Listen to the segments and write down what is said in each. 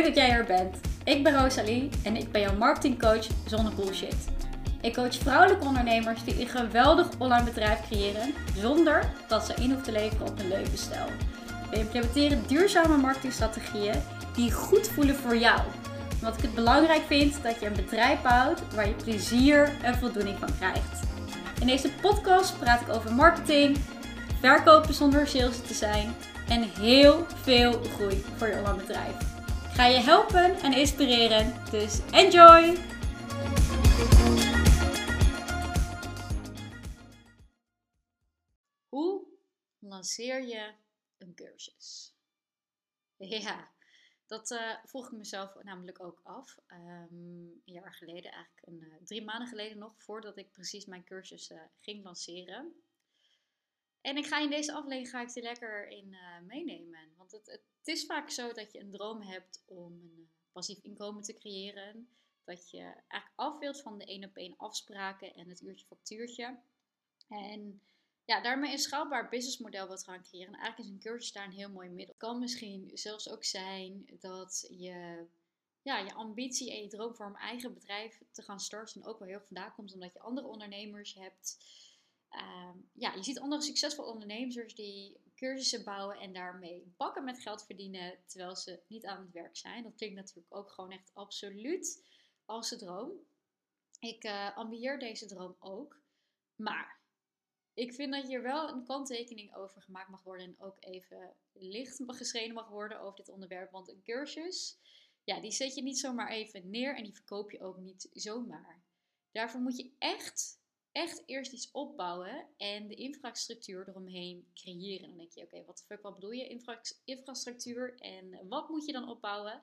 Leuk dat jij er bent. Ik ben Rosalie en ik ben jouw marketingcoach zonder bullshit. Ik coach vrouwelijke ondernemers die een geweldig online bedrijf creëren zonder dat ze in hoeven te leveren op een levensstijl. We implementeren duurzame marketingstrategieën die goed voelen voor jou. Omdat ik het belangrijk vind dat je een bedrijf bouwt waar je plezier en voldoening van krijgt. In deze podcast praat ik over marketing, verkopen zonder sales te zijn en heel veel groei voor je online bedrijf. Ga je helpen en inspireren, dus enjoy! Hoe lanceer je een cursus? Ja, dat uh, vroeg ik mezelf namelijk ook af. Um, een jaar geleden, eigenlijk een, uh, drie maanden geleden nog, voordat ik precies mijn cursus uh, ging lanceren. En ik ga in deze aflevering ga ik je lekker in meenemen. Want het, het, is vaak zo dat je een droom hebt om een passief inkomen te creëren. Dat je eigenlijk af wilt van de één op één afspraken en het uurtje factuurtje. En ja, daarmee een schaalbaar businessmodel wilt gaan creëren. En eigenlijk is een cursus daar een heel mooi middel. Het kan misschien zelfs ook zijn dat je, ja, je ambitie en je droom voor een eigen bedrijf te gaan starten ook wel heel vandaan komt. Omdat je andere ondernemers hebt. Uh, ja, je ziet andere succesvolle ondernemers die cursussen bouwen en daarmee bakken met geld verdienen terwijl ze niet aan het werk zijn. Dat klinkt natuurlijk ook gewoon echt absoluut als de droom. Ik uh, ambieer deze droom ook. Maar ik vind dat hier wel een kanttekening over gemaakt mag worden en ook even licht geschreven mag worden over dit onderwerp. Want een cursus, ja, die zet je niet zomaar even neer en die verkoop je ook niet zomaar. Daarvoor moet je echt, echt eerst iets opbouwen en de infrastructuur eromheen creëren. Dan denk je, oké, wat de fuck, wat bedoel je infra infrastructuur en wat moet je dan opbouwen?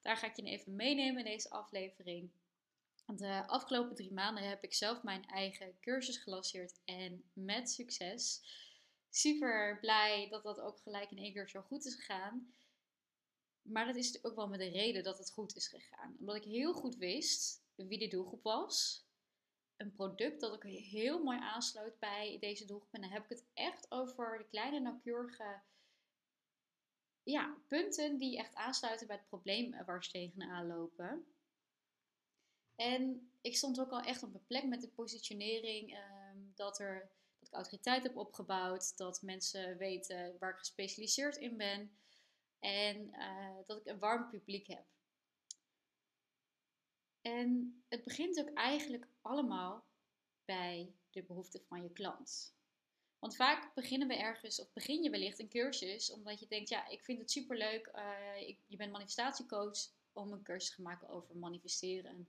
Daar ga ik je even meenemen in deze aflevering. De afgelopen drie maanden heb ik zelf mijn eigen cursus gelanceerd en met succes. Super blij dat dat ook gelijk in één keer zo goed is gegaan. Maar dat is ook wel met de reden dat het goed is gegaan. Omdat ik heel goed wist wie de doelgroep was. Een product dat ook heel mooi aansloot bij deze doelgroep. En dan heb ik het echt over de kleine nauwkeurige ja, punten die echt aansluiten bij het probleem waar ze tegenaan lopen. En ik stond ook al echt op mijn plek met de positionering. Ehm, dat, er, dat ik autoriteit heb opgebouwd. Dat mensen weten waar ik gespecialiseerd in ben. En uh, dat ik een warm publiek heb. En het begint ook eigenlijk allemaal bij de behoeften van je klant. Want vaak beginnen we ergens, of begin je wellicht een cursus, omdat je denkt, ja, ik vind het superleuk, uh, ik, je bent manifestatiecoach, om een cursus te maken over manifesteren.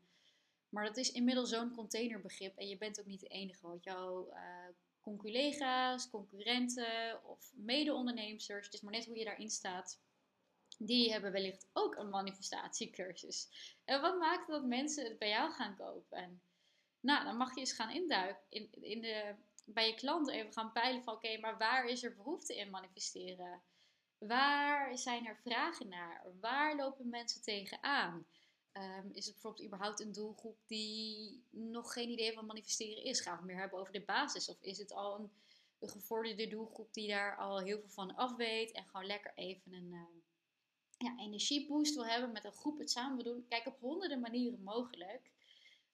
Maar dat is inmiddels zo'n containerbegrip en je bent ook niet de enige. Want jouw uh, conculega's, concurrenten of mede-ondernemers, het is maar net hoe je daarin staat, die hebben wellicht ook een manifestatiecursus. En wat maakt dat mensen het bij jou gaan kopen? nou, dan mag je eens gaan induiken in, in de, bij je klanten even gaan peilen van oké, maar waar is er behoefte in manifesteren? Waar zijn er vragen naar? Waar lopen mensen tegenaan? Um, is het bijvoorbeeld überhaupt een doelgroep die nog geen idee van manifesteren is? Gaan we meer hebben over de basis? Of is het al een, gevorderde doelgroep die daar al heel veel van af weet en gewoon lekker even een uh, ja, energieboost wil hebben met een groep het samen doen? Kijk, op honderden manieren mogelijk.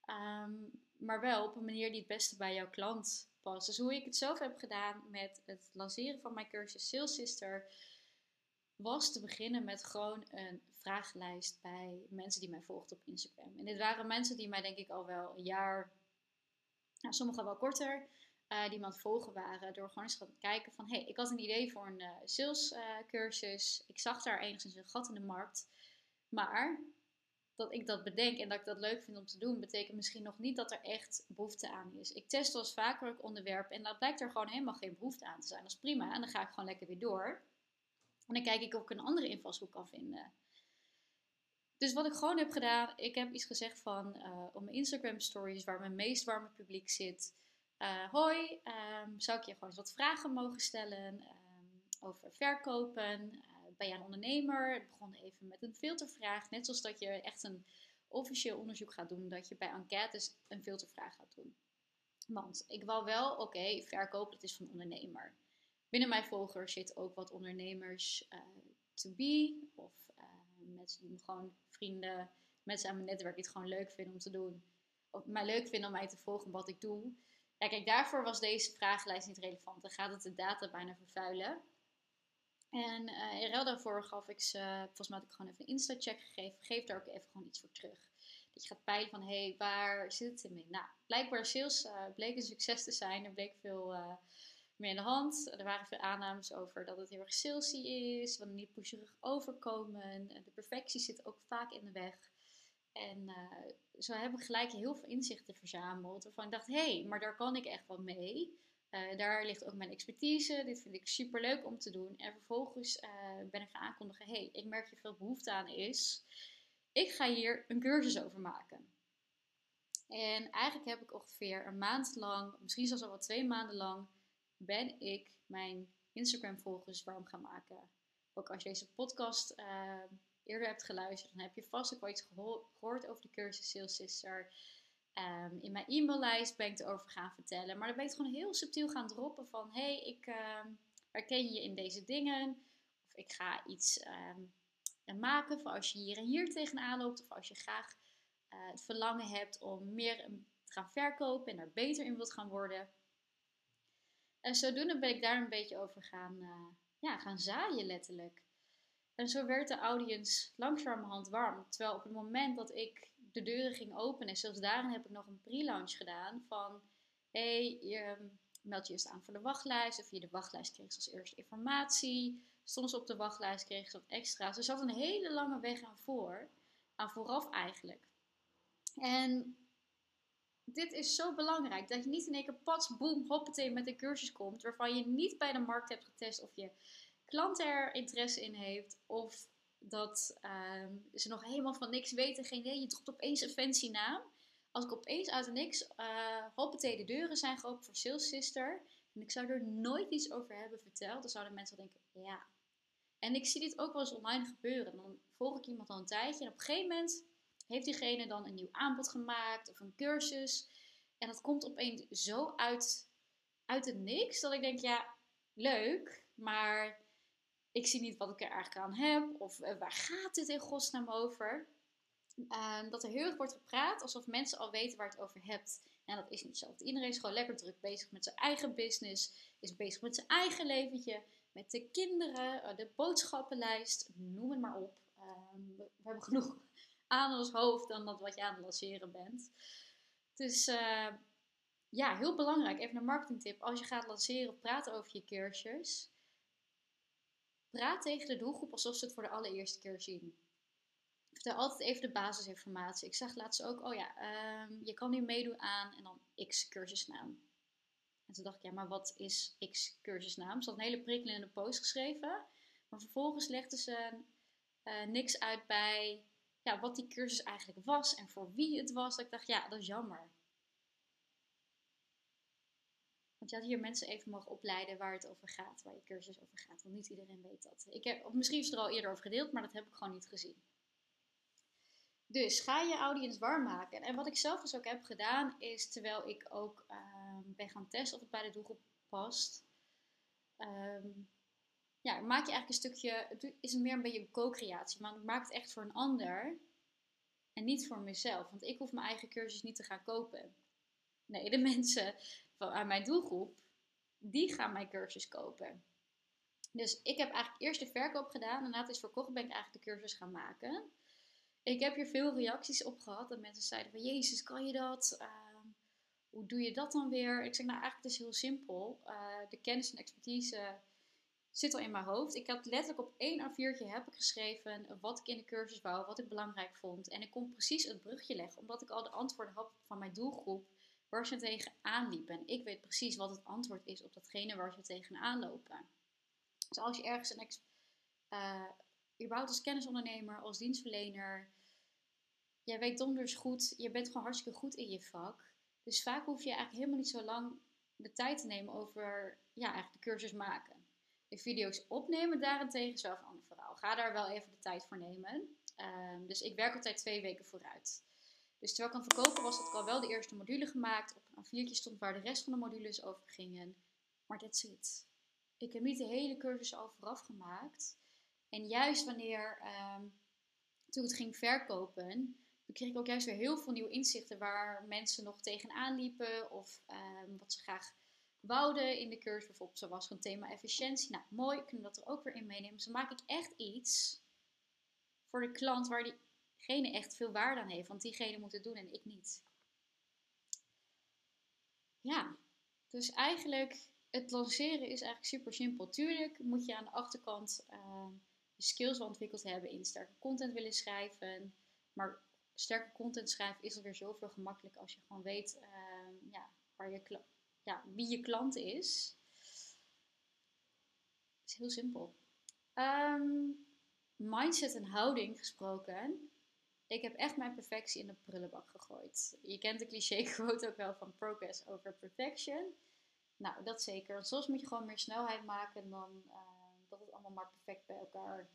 Um, maar wel op een manier die het beste bij jouw klant past. Dus hoe ik het zelf heb gedaan met het lanceren van mijn cursus Sales Sister was te beginnen met gewoon een vragenlijst bij mensen die mij volgden op Instagram. En dit waren mensen die mij denk ik al wel een jaar, nou, sommigen wel korter, uh, die me aan het volgen waren. Door gewoon eens te kijken van, hé, hey, ik had een idee voor een uh, sales uh, cursus. Ik zag daar enigszins een gat in de markt. Maar dat ik dat bedenk en dat ik dat leuk vind om te doen, betekent misschien nog niet dat er echt behoefte aan is. Ik test wel eens vaker ook onderwerpen en dan blijkt er gewoon helemaal geen behoefte aan te zijn. Dat is prima en dan ga ik gewoon lekker weer door. En dan kijk ik of ik een andere invalshoek kan vinden. Dus wat ik gewoon heb gedaan, ik heb iets gezegd van op mijn Instagram stories, waar mijn meest warme publiek zit. Uh, hoi, um, zou ik je gewoon eens wat vragen mogen stellen um, over verkopen? Uh, ben jij een ondernemer? Ik begon even met een filtervraag, net zoals dat je echt een officieel onderzoek gaat doen, dat je bij enquêtes een filtervraag gaat doen. Want ik wou wel, oké, okay, verkoop, dat is van binnen mijn volgers zitten ook wat ondernemers uh, to be of mensen die gewoon vrienden, mensen aan mijn netwerk die het gewoon leuk vinden om te doen. Of mij leuk vinden om mij te volgen wat ik doe. Ja, kijk, daarvoor was deze vragenlijst niet relevant. Dan gaat het de data bijna vervuilen. En uh, in ruil daarvoor gaf ik ze, volgens mij had ik gewoon even een Insta-check gegeven. Geef daar ook even gewoon iets voor terug. Dat je gaat peilen van, hé, hey, waar zit het in? Nou, blijkbaar sales uh, bleek een succes te zijn. Er bleek veel uh, meer in de hand. Er waren veel aannames over dat het heel erg salesy is. Wanneer niet pusherig overkomen. De perfectie zit ook vaak in de weg. En zo heb ik gelijk heel veel inzichten verzameld. Waarvan ik dacht, hé, hey, maar daar kan ik echt wel mee. Uh, daar ligt ook mijn expertise. Dit vind ik super leuk om te doen. En vervolgens uh, ben ik gaan aankondigen: hey, ik merk je veel behoefte aan is. Ik ga hier een cursus over maken. En eigenlijk heb ik ongeveer een maand lang, misschien zelfs al wel twee maanden lang, ben ik mijn Instagram-volgers warm gaan maken. Ook als je deze podcast eerder hebt geluisterd, dan heb je vast ook wel iets gehoord over de cursus Sales Sister. Um, in mijn e-maillijst ben ik erover gaan vertellen. Maar dan ben ik gewoon heel subtiel gaan droppen van... hey, ik uh, herken je in deze dingen. Of ik ga iets um, maken voor als je hier en hier tegenaan loopt. Of als je graag uh, het verlangen hebt om meer te gaan verkopen en daar beter in wilt gaan worden. En zodoende ben ik daar een beetje over gaan, uh, ja, gaan zaaien letterlijk. En zo werd de audience langzamerhand warm. Terwijl op het moment dat ik de deuren ging openen. En zelfs daarin heb ik nog een pre-launch gedaan van... hey, je meld je eerst aan voor de wachtlijst. Of je de wachtlijst kreeg als eerste informatie. Soms op de wachtlijst kreeg ze wat extra's. Er zat een hele lange weg aan voor. Aan vooraf eigenlijk. En dit is zo belangrijk. Dat je niet in één keer pats, boem, hoppatee met een cursus komt. Waarvan je niet bij de markt hebt getest of je klant er interesse in heeft. Of dat uh, ze nog helemaal van niks weten, geen idee. Je dropt opeens een fancy naam. Als ik opeens uit de niks, uh, hoppatee, de deuren zijn geopend voor Sales Sister. En ik zou er nooit iets over hebben verteld. Dan zouden mensen denken, ja. En ik zie dit ook wel eens online gebeuren. Dan volg ik iemand al een tijdje. En op een gegeven moment heeft diegene dan een nieuw aanbod gemaakt of een cursus. En dat komt opeens zo uit, uit het niks. Dat ik denk, ja, leuk. Maar ik zie niet wat ik er eigenlijk aan heb. Of uh, waar gaat dit in godsnaam over? Uh, dat er heel erg wordt gepraat alsof mensen al weten waar het over hebt. En dat is niet zo. Iedereen is gewoon lekker druk bezig met zijn eigen business. Is bezig met zijn eigen leventje. Met de kinderen, uh, de boodschappenlijst. Noem het maar op. Ehm, we, we, hebben genoeg aan ons hoofd dan dat wat je aan het lanceren bent. Dus eh, ja, heel belangrijk. Even een marketingtip. Als je gaat lanceren, praat over je cursus praat tegen de doelgroep alsof ze het voor de allereerste keer zien. Vertel altijd even de basisinformatie. Ik zag laatst ook, oh ja, um, je kan nu meedoen aan en dan X cursusnaam. En toen dacht ik, ja, maar wat is X cursusnaam? Ze had een hele prikkelende post geschreven. Maar vervolgens legde ze uh, niks uit bij ja, wat die cursus eigenlijk was en voor wie het was. Dat ik dacht, ja, dat is jammer. Want je had hier mensen even mogen opleiden waar het over gaat, waar je cursus over gaat. Want niet iedereen weet dat. Ik heb, misschien is het er al eerder over gedeeld, maar dat heb ik gewoon niet gezien. Dus ga je audience warm maken. En wat ik zelf dus ook heb gedaan, is terwijl ik ook uh, ben gaan testen of het bij de doelgroep past. Um, ja, maak je eigenlijk een stukje, het is meer een beetje een co-creatie, maar ik maak het echt voor een ander en niet voor mezelf. Want ik hoef mijn eigen cursus niet te gaan kopen. Nee, de mensen aan mijn doelgroep, die gaan mijn cursus kopen. Dus ik heb eigenlijk eerst de verkoop gedaan. En na het is verkocht ben ik eigenlijk de cursus gaan maken. Ik heb hier veel reacties op gehad. Dat mensen zeiden van, Jezus, kan je dat? Uh, hoe doe je dat dan weer? Ik zeg, nou eigenlijk het is heel simpel. Uh, de kennis en expertise zit al in mijn hoofd. Ik had letterlijk op één A4'tje heb ik geschreven wat ik in de cursus wou, wat ik belangrijk vond. En ik kon precies het brugje leggen, omdat ik al de antwoorden had van mijn doelgroep waar ze tegenaan liepen. En ik weet precies wat het antwoord is op datgene waar ze tegenaan lopen. Dus als je ergens een uh, überhaupt als kennisondernemer, als dienstverlener, jij weet donders goed, je bent gewoon hartstikke goed in je vak. Dus vaak hoef je eigenlijk helemaal niet zo lang de tijd te nemen over ja, eigenlijk de cursus maken. De video's opnemen daarentegen is wel een ander verhaal. Ga daar wel even de tijd voor nemen. Um, dus ik werk altijd twee weken vooruit. Dus terwijl ik aan verkopen was, had ik al wel de eerste module gemaakt. Op een A4'tje stond waar de rest van de modules over gingen. Maar that's it. Ik heb niet de hele cursus al vooraf gemaakt. En juist wanneer um, toen het ging verkopen, kreeg ik ook juist weer heel veel nieuwe inzichten waar mensen nog tegenaan liepen of ehm, wat ze graag wouden in de cursus. Bijvoorbeeld zoals een thema efficiëntie. Nou, mooi, kunnen we dat er ook weer in meenemen. Dus dan maak ik echt iets voor de klant waar diegene echt veel waarde aan heeft. Want diegene moet het doen en ik niet. Ja, dus eigenlijk het lanceren is eigenlijk super simpel. Tuurlijk moet je aan de achterkant de skills ontwikkeld hebben in sterke content willen schrijven. Maar sterke content schrijven is alweer zoveel gemakkelijker als je gewoon weet ehm, ja, waar je ja, wie je klant is. Het is heel simpel. Ehm, mindset en houding gesproken. Ik heb echt mijn perfectie in de prullenbak gegooid. Je kent de cliché quote ook wel van progress over perfection. Nou, dat zeker. Soms moet je gewoon meer snelheid maken dan uh, dat het allemaal maar perfect bij elkaar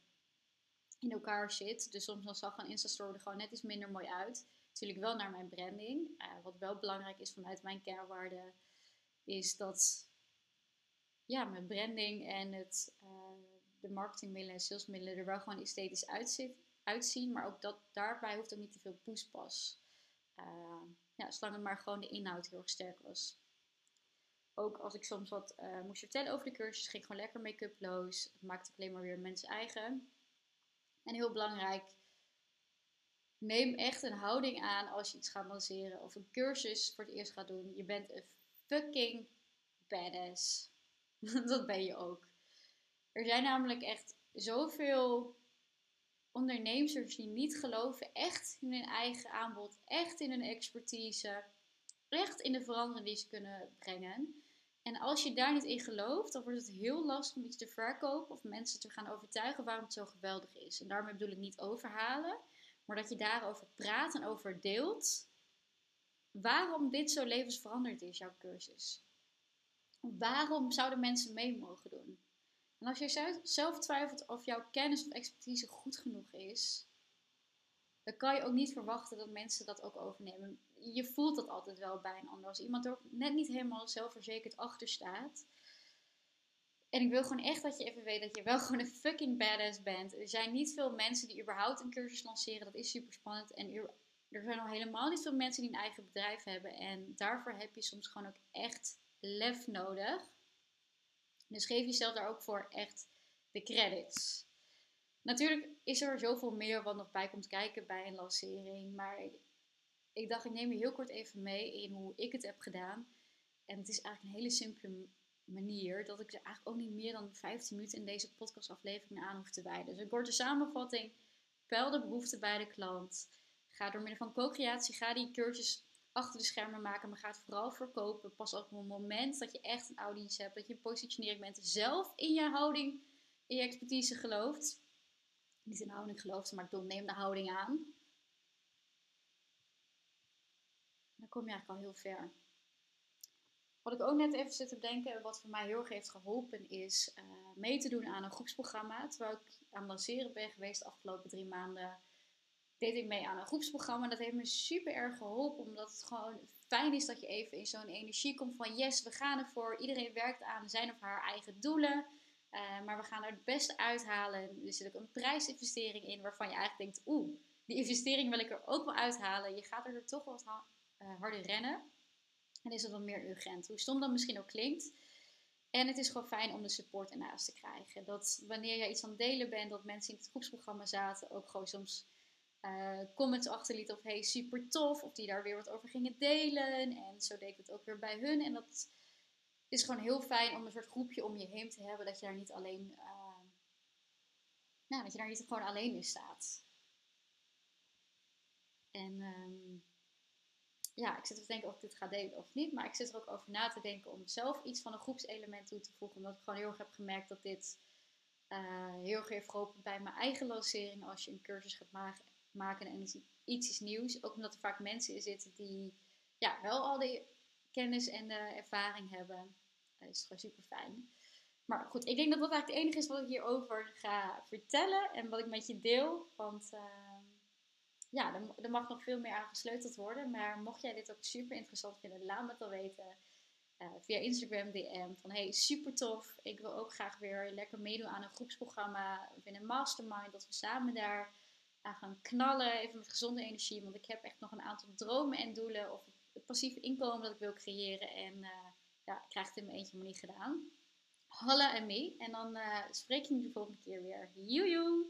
in elkaar zit. Dus soms dan zag een Insta-story er gewoon net iets minder mooi uit. Natuurlijk wel naar mijn branding. Uh, wat wel belangrijk is vanuit mijn kernwaarden, is dat ja, mijn branding en het, uh, de marketingmiddelen en salesmiddelen er wel gewoon esthetisch uitzit, uitzien. Maar ook dat, daarbij hoeft ook niet te veel poespas. Uh, ja, zolang het maar gewoon de inhoud heel erg sterk was. Ook als ik soms wat uh, moest vertellen over de cursus, ging ik gewoon lekker make-uploos. Het maakte alleen maar weer mensen eigen. En heel belangrijk, neem echt een houding aan als je iets gaat lanceren of een cursus voor het eerst gaat doen. Je bent een fucking badass. dat ben je ook. Er zijn namelijk echt zoveel ondernemers die niet geloven echt in hun eigen aanbod, echt in hun expertise, echt in de verandering die ze kunnen brengen. En als je daar niet in gelooft, dan wordt het heel lastig om iets te verkopen of mensen te gaan overtuigen waarom het zo geweldig is. En daarmee bedoel ik niet overhalen, maar dat je daarover praat en over deelt waarom dit zo levensveranderd is, jouw cursus. Waarom zouden mensen mee mogen doen? En als je zelf twijfelt of jouw kennis of expertise goed genoeg is, dan kan je ook niet verwachten dat mensen dat ook overnemen. Je voelt dat altijd wel bij een ander. Als iemand er net niet helemaal zelfverzekerd achter staat. En ik wil gewoon echt dat je even weet dat je wel gewoon een fucking badass bent. Er zijn niet veel mensen die überhaupt een cursus lanceren. Dat is super spannend. En er zijn al helemaal niet veel mensen die een eigen bedrijf hebben. En daarvoor heb je soms gewoon ook echt lef nodig. Dus geef jezelf daar ook voor echt de credits. Natuurlijk is er zoveel meer wat nog bij komt kijken bij een lancering. Maar ik, dacht, ik neem je heel kort even mee in hoe ik het heb gedaan. En het is eigenlijk een hele simpele manier dat ik er eigenlijk ook niet meer dan 15 minuten in deze podcastaflevering aan hoef te wijden. Dus een korte samenvatting. Peil de behoeften bij de klant. Ga door middel van co-creatie, ga die cursus achter de schermen maken, maar ga het vooral verkopen. Pas op het moment dat je echt een audience hebt, dat je positionering bent, zelf in je houding, in je expertise gelooft niet in houding geloofde, maar ik neem de houding aan. Dan kom je eigenlijk al heel ver. Wat ik ook net even zit te denken, wat voor mij heel erg heeft geholpen, is uh, mee te doen aan een groepsprogramma. Terwijl ik aan het lanceren ben geweest de afgelopen drie maanden, deed ik mee aan een groepsprogramma. Dat heeft me super erg geholpen, omdat het gewoon fijn is dat je even in zo'n energie komt van yes, we gaan ervoor. Iedereen werkt aan zijn of haar eigen doelen. Eh, maar we gaan er het beste uithalen. Er zit ook een prijsinvestering in waarvan je eigenlijk denkt: oeh, die investering wil ik er ook wel uithalen. Je gaat er toch wat uh, harder rennen. En is het wat meer urgent. Hoe stom dat misschien ook klinkt. En het is gewoon fijn om de support ernaast te krijgen. Dat wanneer je iets aan het delen bent, dat mensen in het groepsprogramma zaten, ook gewoon soms uh, comments achterlieten of hey, super tof. Of die daar weer wat over gingen delen. En zo deed ik het ook weer bij hun. En dat is gewoon heel fijn om een soort groepje om je heen te hebben. Dat je daar niet alleen, uh, nou, dat je daar niet gewoon alleen in staat. En um, ja, ik zit te denken of ik dit ga delen of niet. Maar ik zit er ook over na te denken om zelf iets van een groepselement toe te voegen. Omdat ik gewoon heel erg heb gemerkt dat dit uh, heel erg heeft geholpen bij mijn eigen lancering. Als je een cursus gaat ma maken en iets, is nieuws. Ook omdat er vaak mensen in zitten die ja, wel al die kennis en de ervaring hebben. Dat is gewoon super fijn. Maar goed, ik denk dat dat eigenlijk het enige is wat ik hierover ga vertellen en wat ik met je deel. Want uh, ja, er, mag nog veel meer aan gesleuteld worden. Maar mocht jij dit ook super interessant vinden, laat me het dan weten. Uh, via Instagram DM van hey, super tof. Ik wil ook graag weer lekker meedoen aan een groepsprogramma of een mastermind. Dat we samen daar aan gaan knallen. Even met gezonde energie. Want ik heb echt nog een aantal dromen en doelen. Of het passieve inkomen dat ik wil creëren. En uh, ja, ik krijg het in mijn eentje maar niet gedaan. Holla en me. En dan uh, spreek je de volgende keer weer. Joejoe!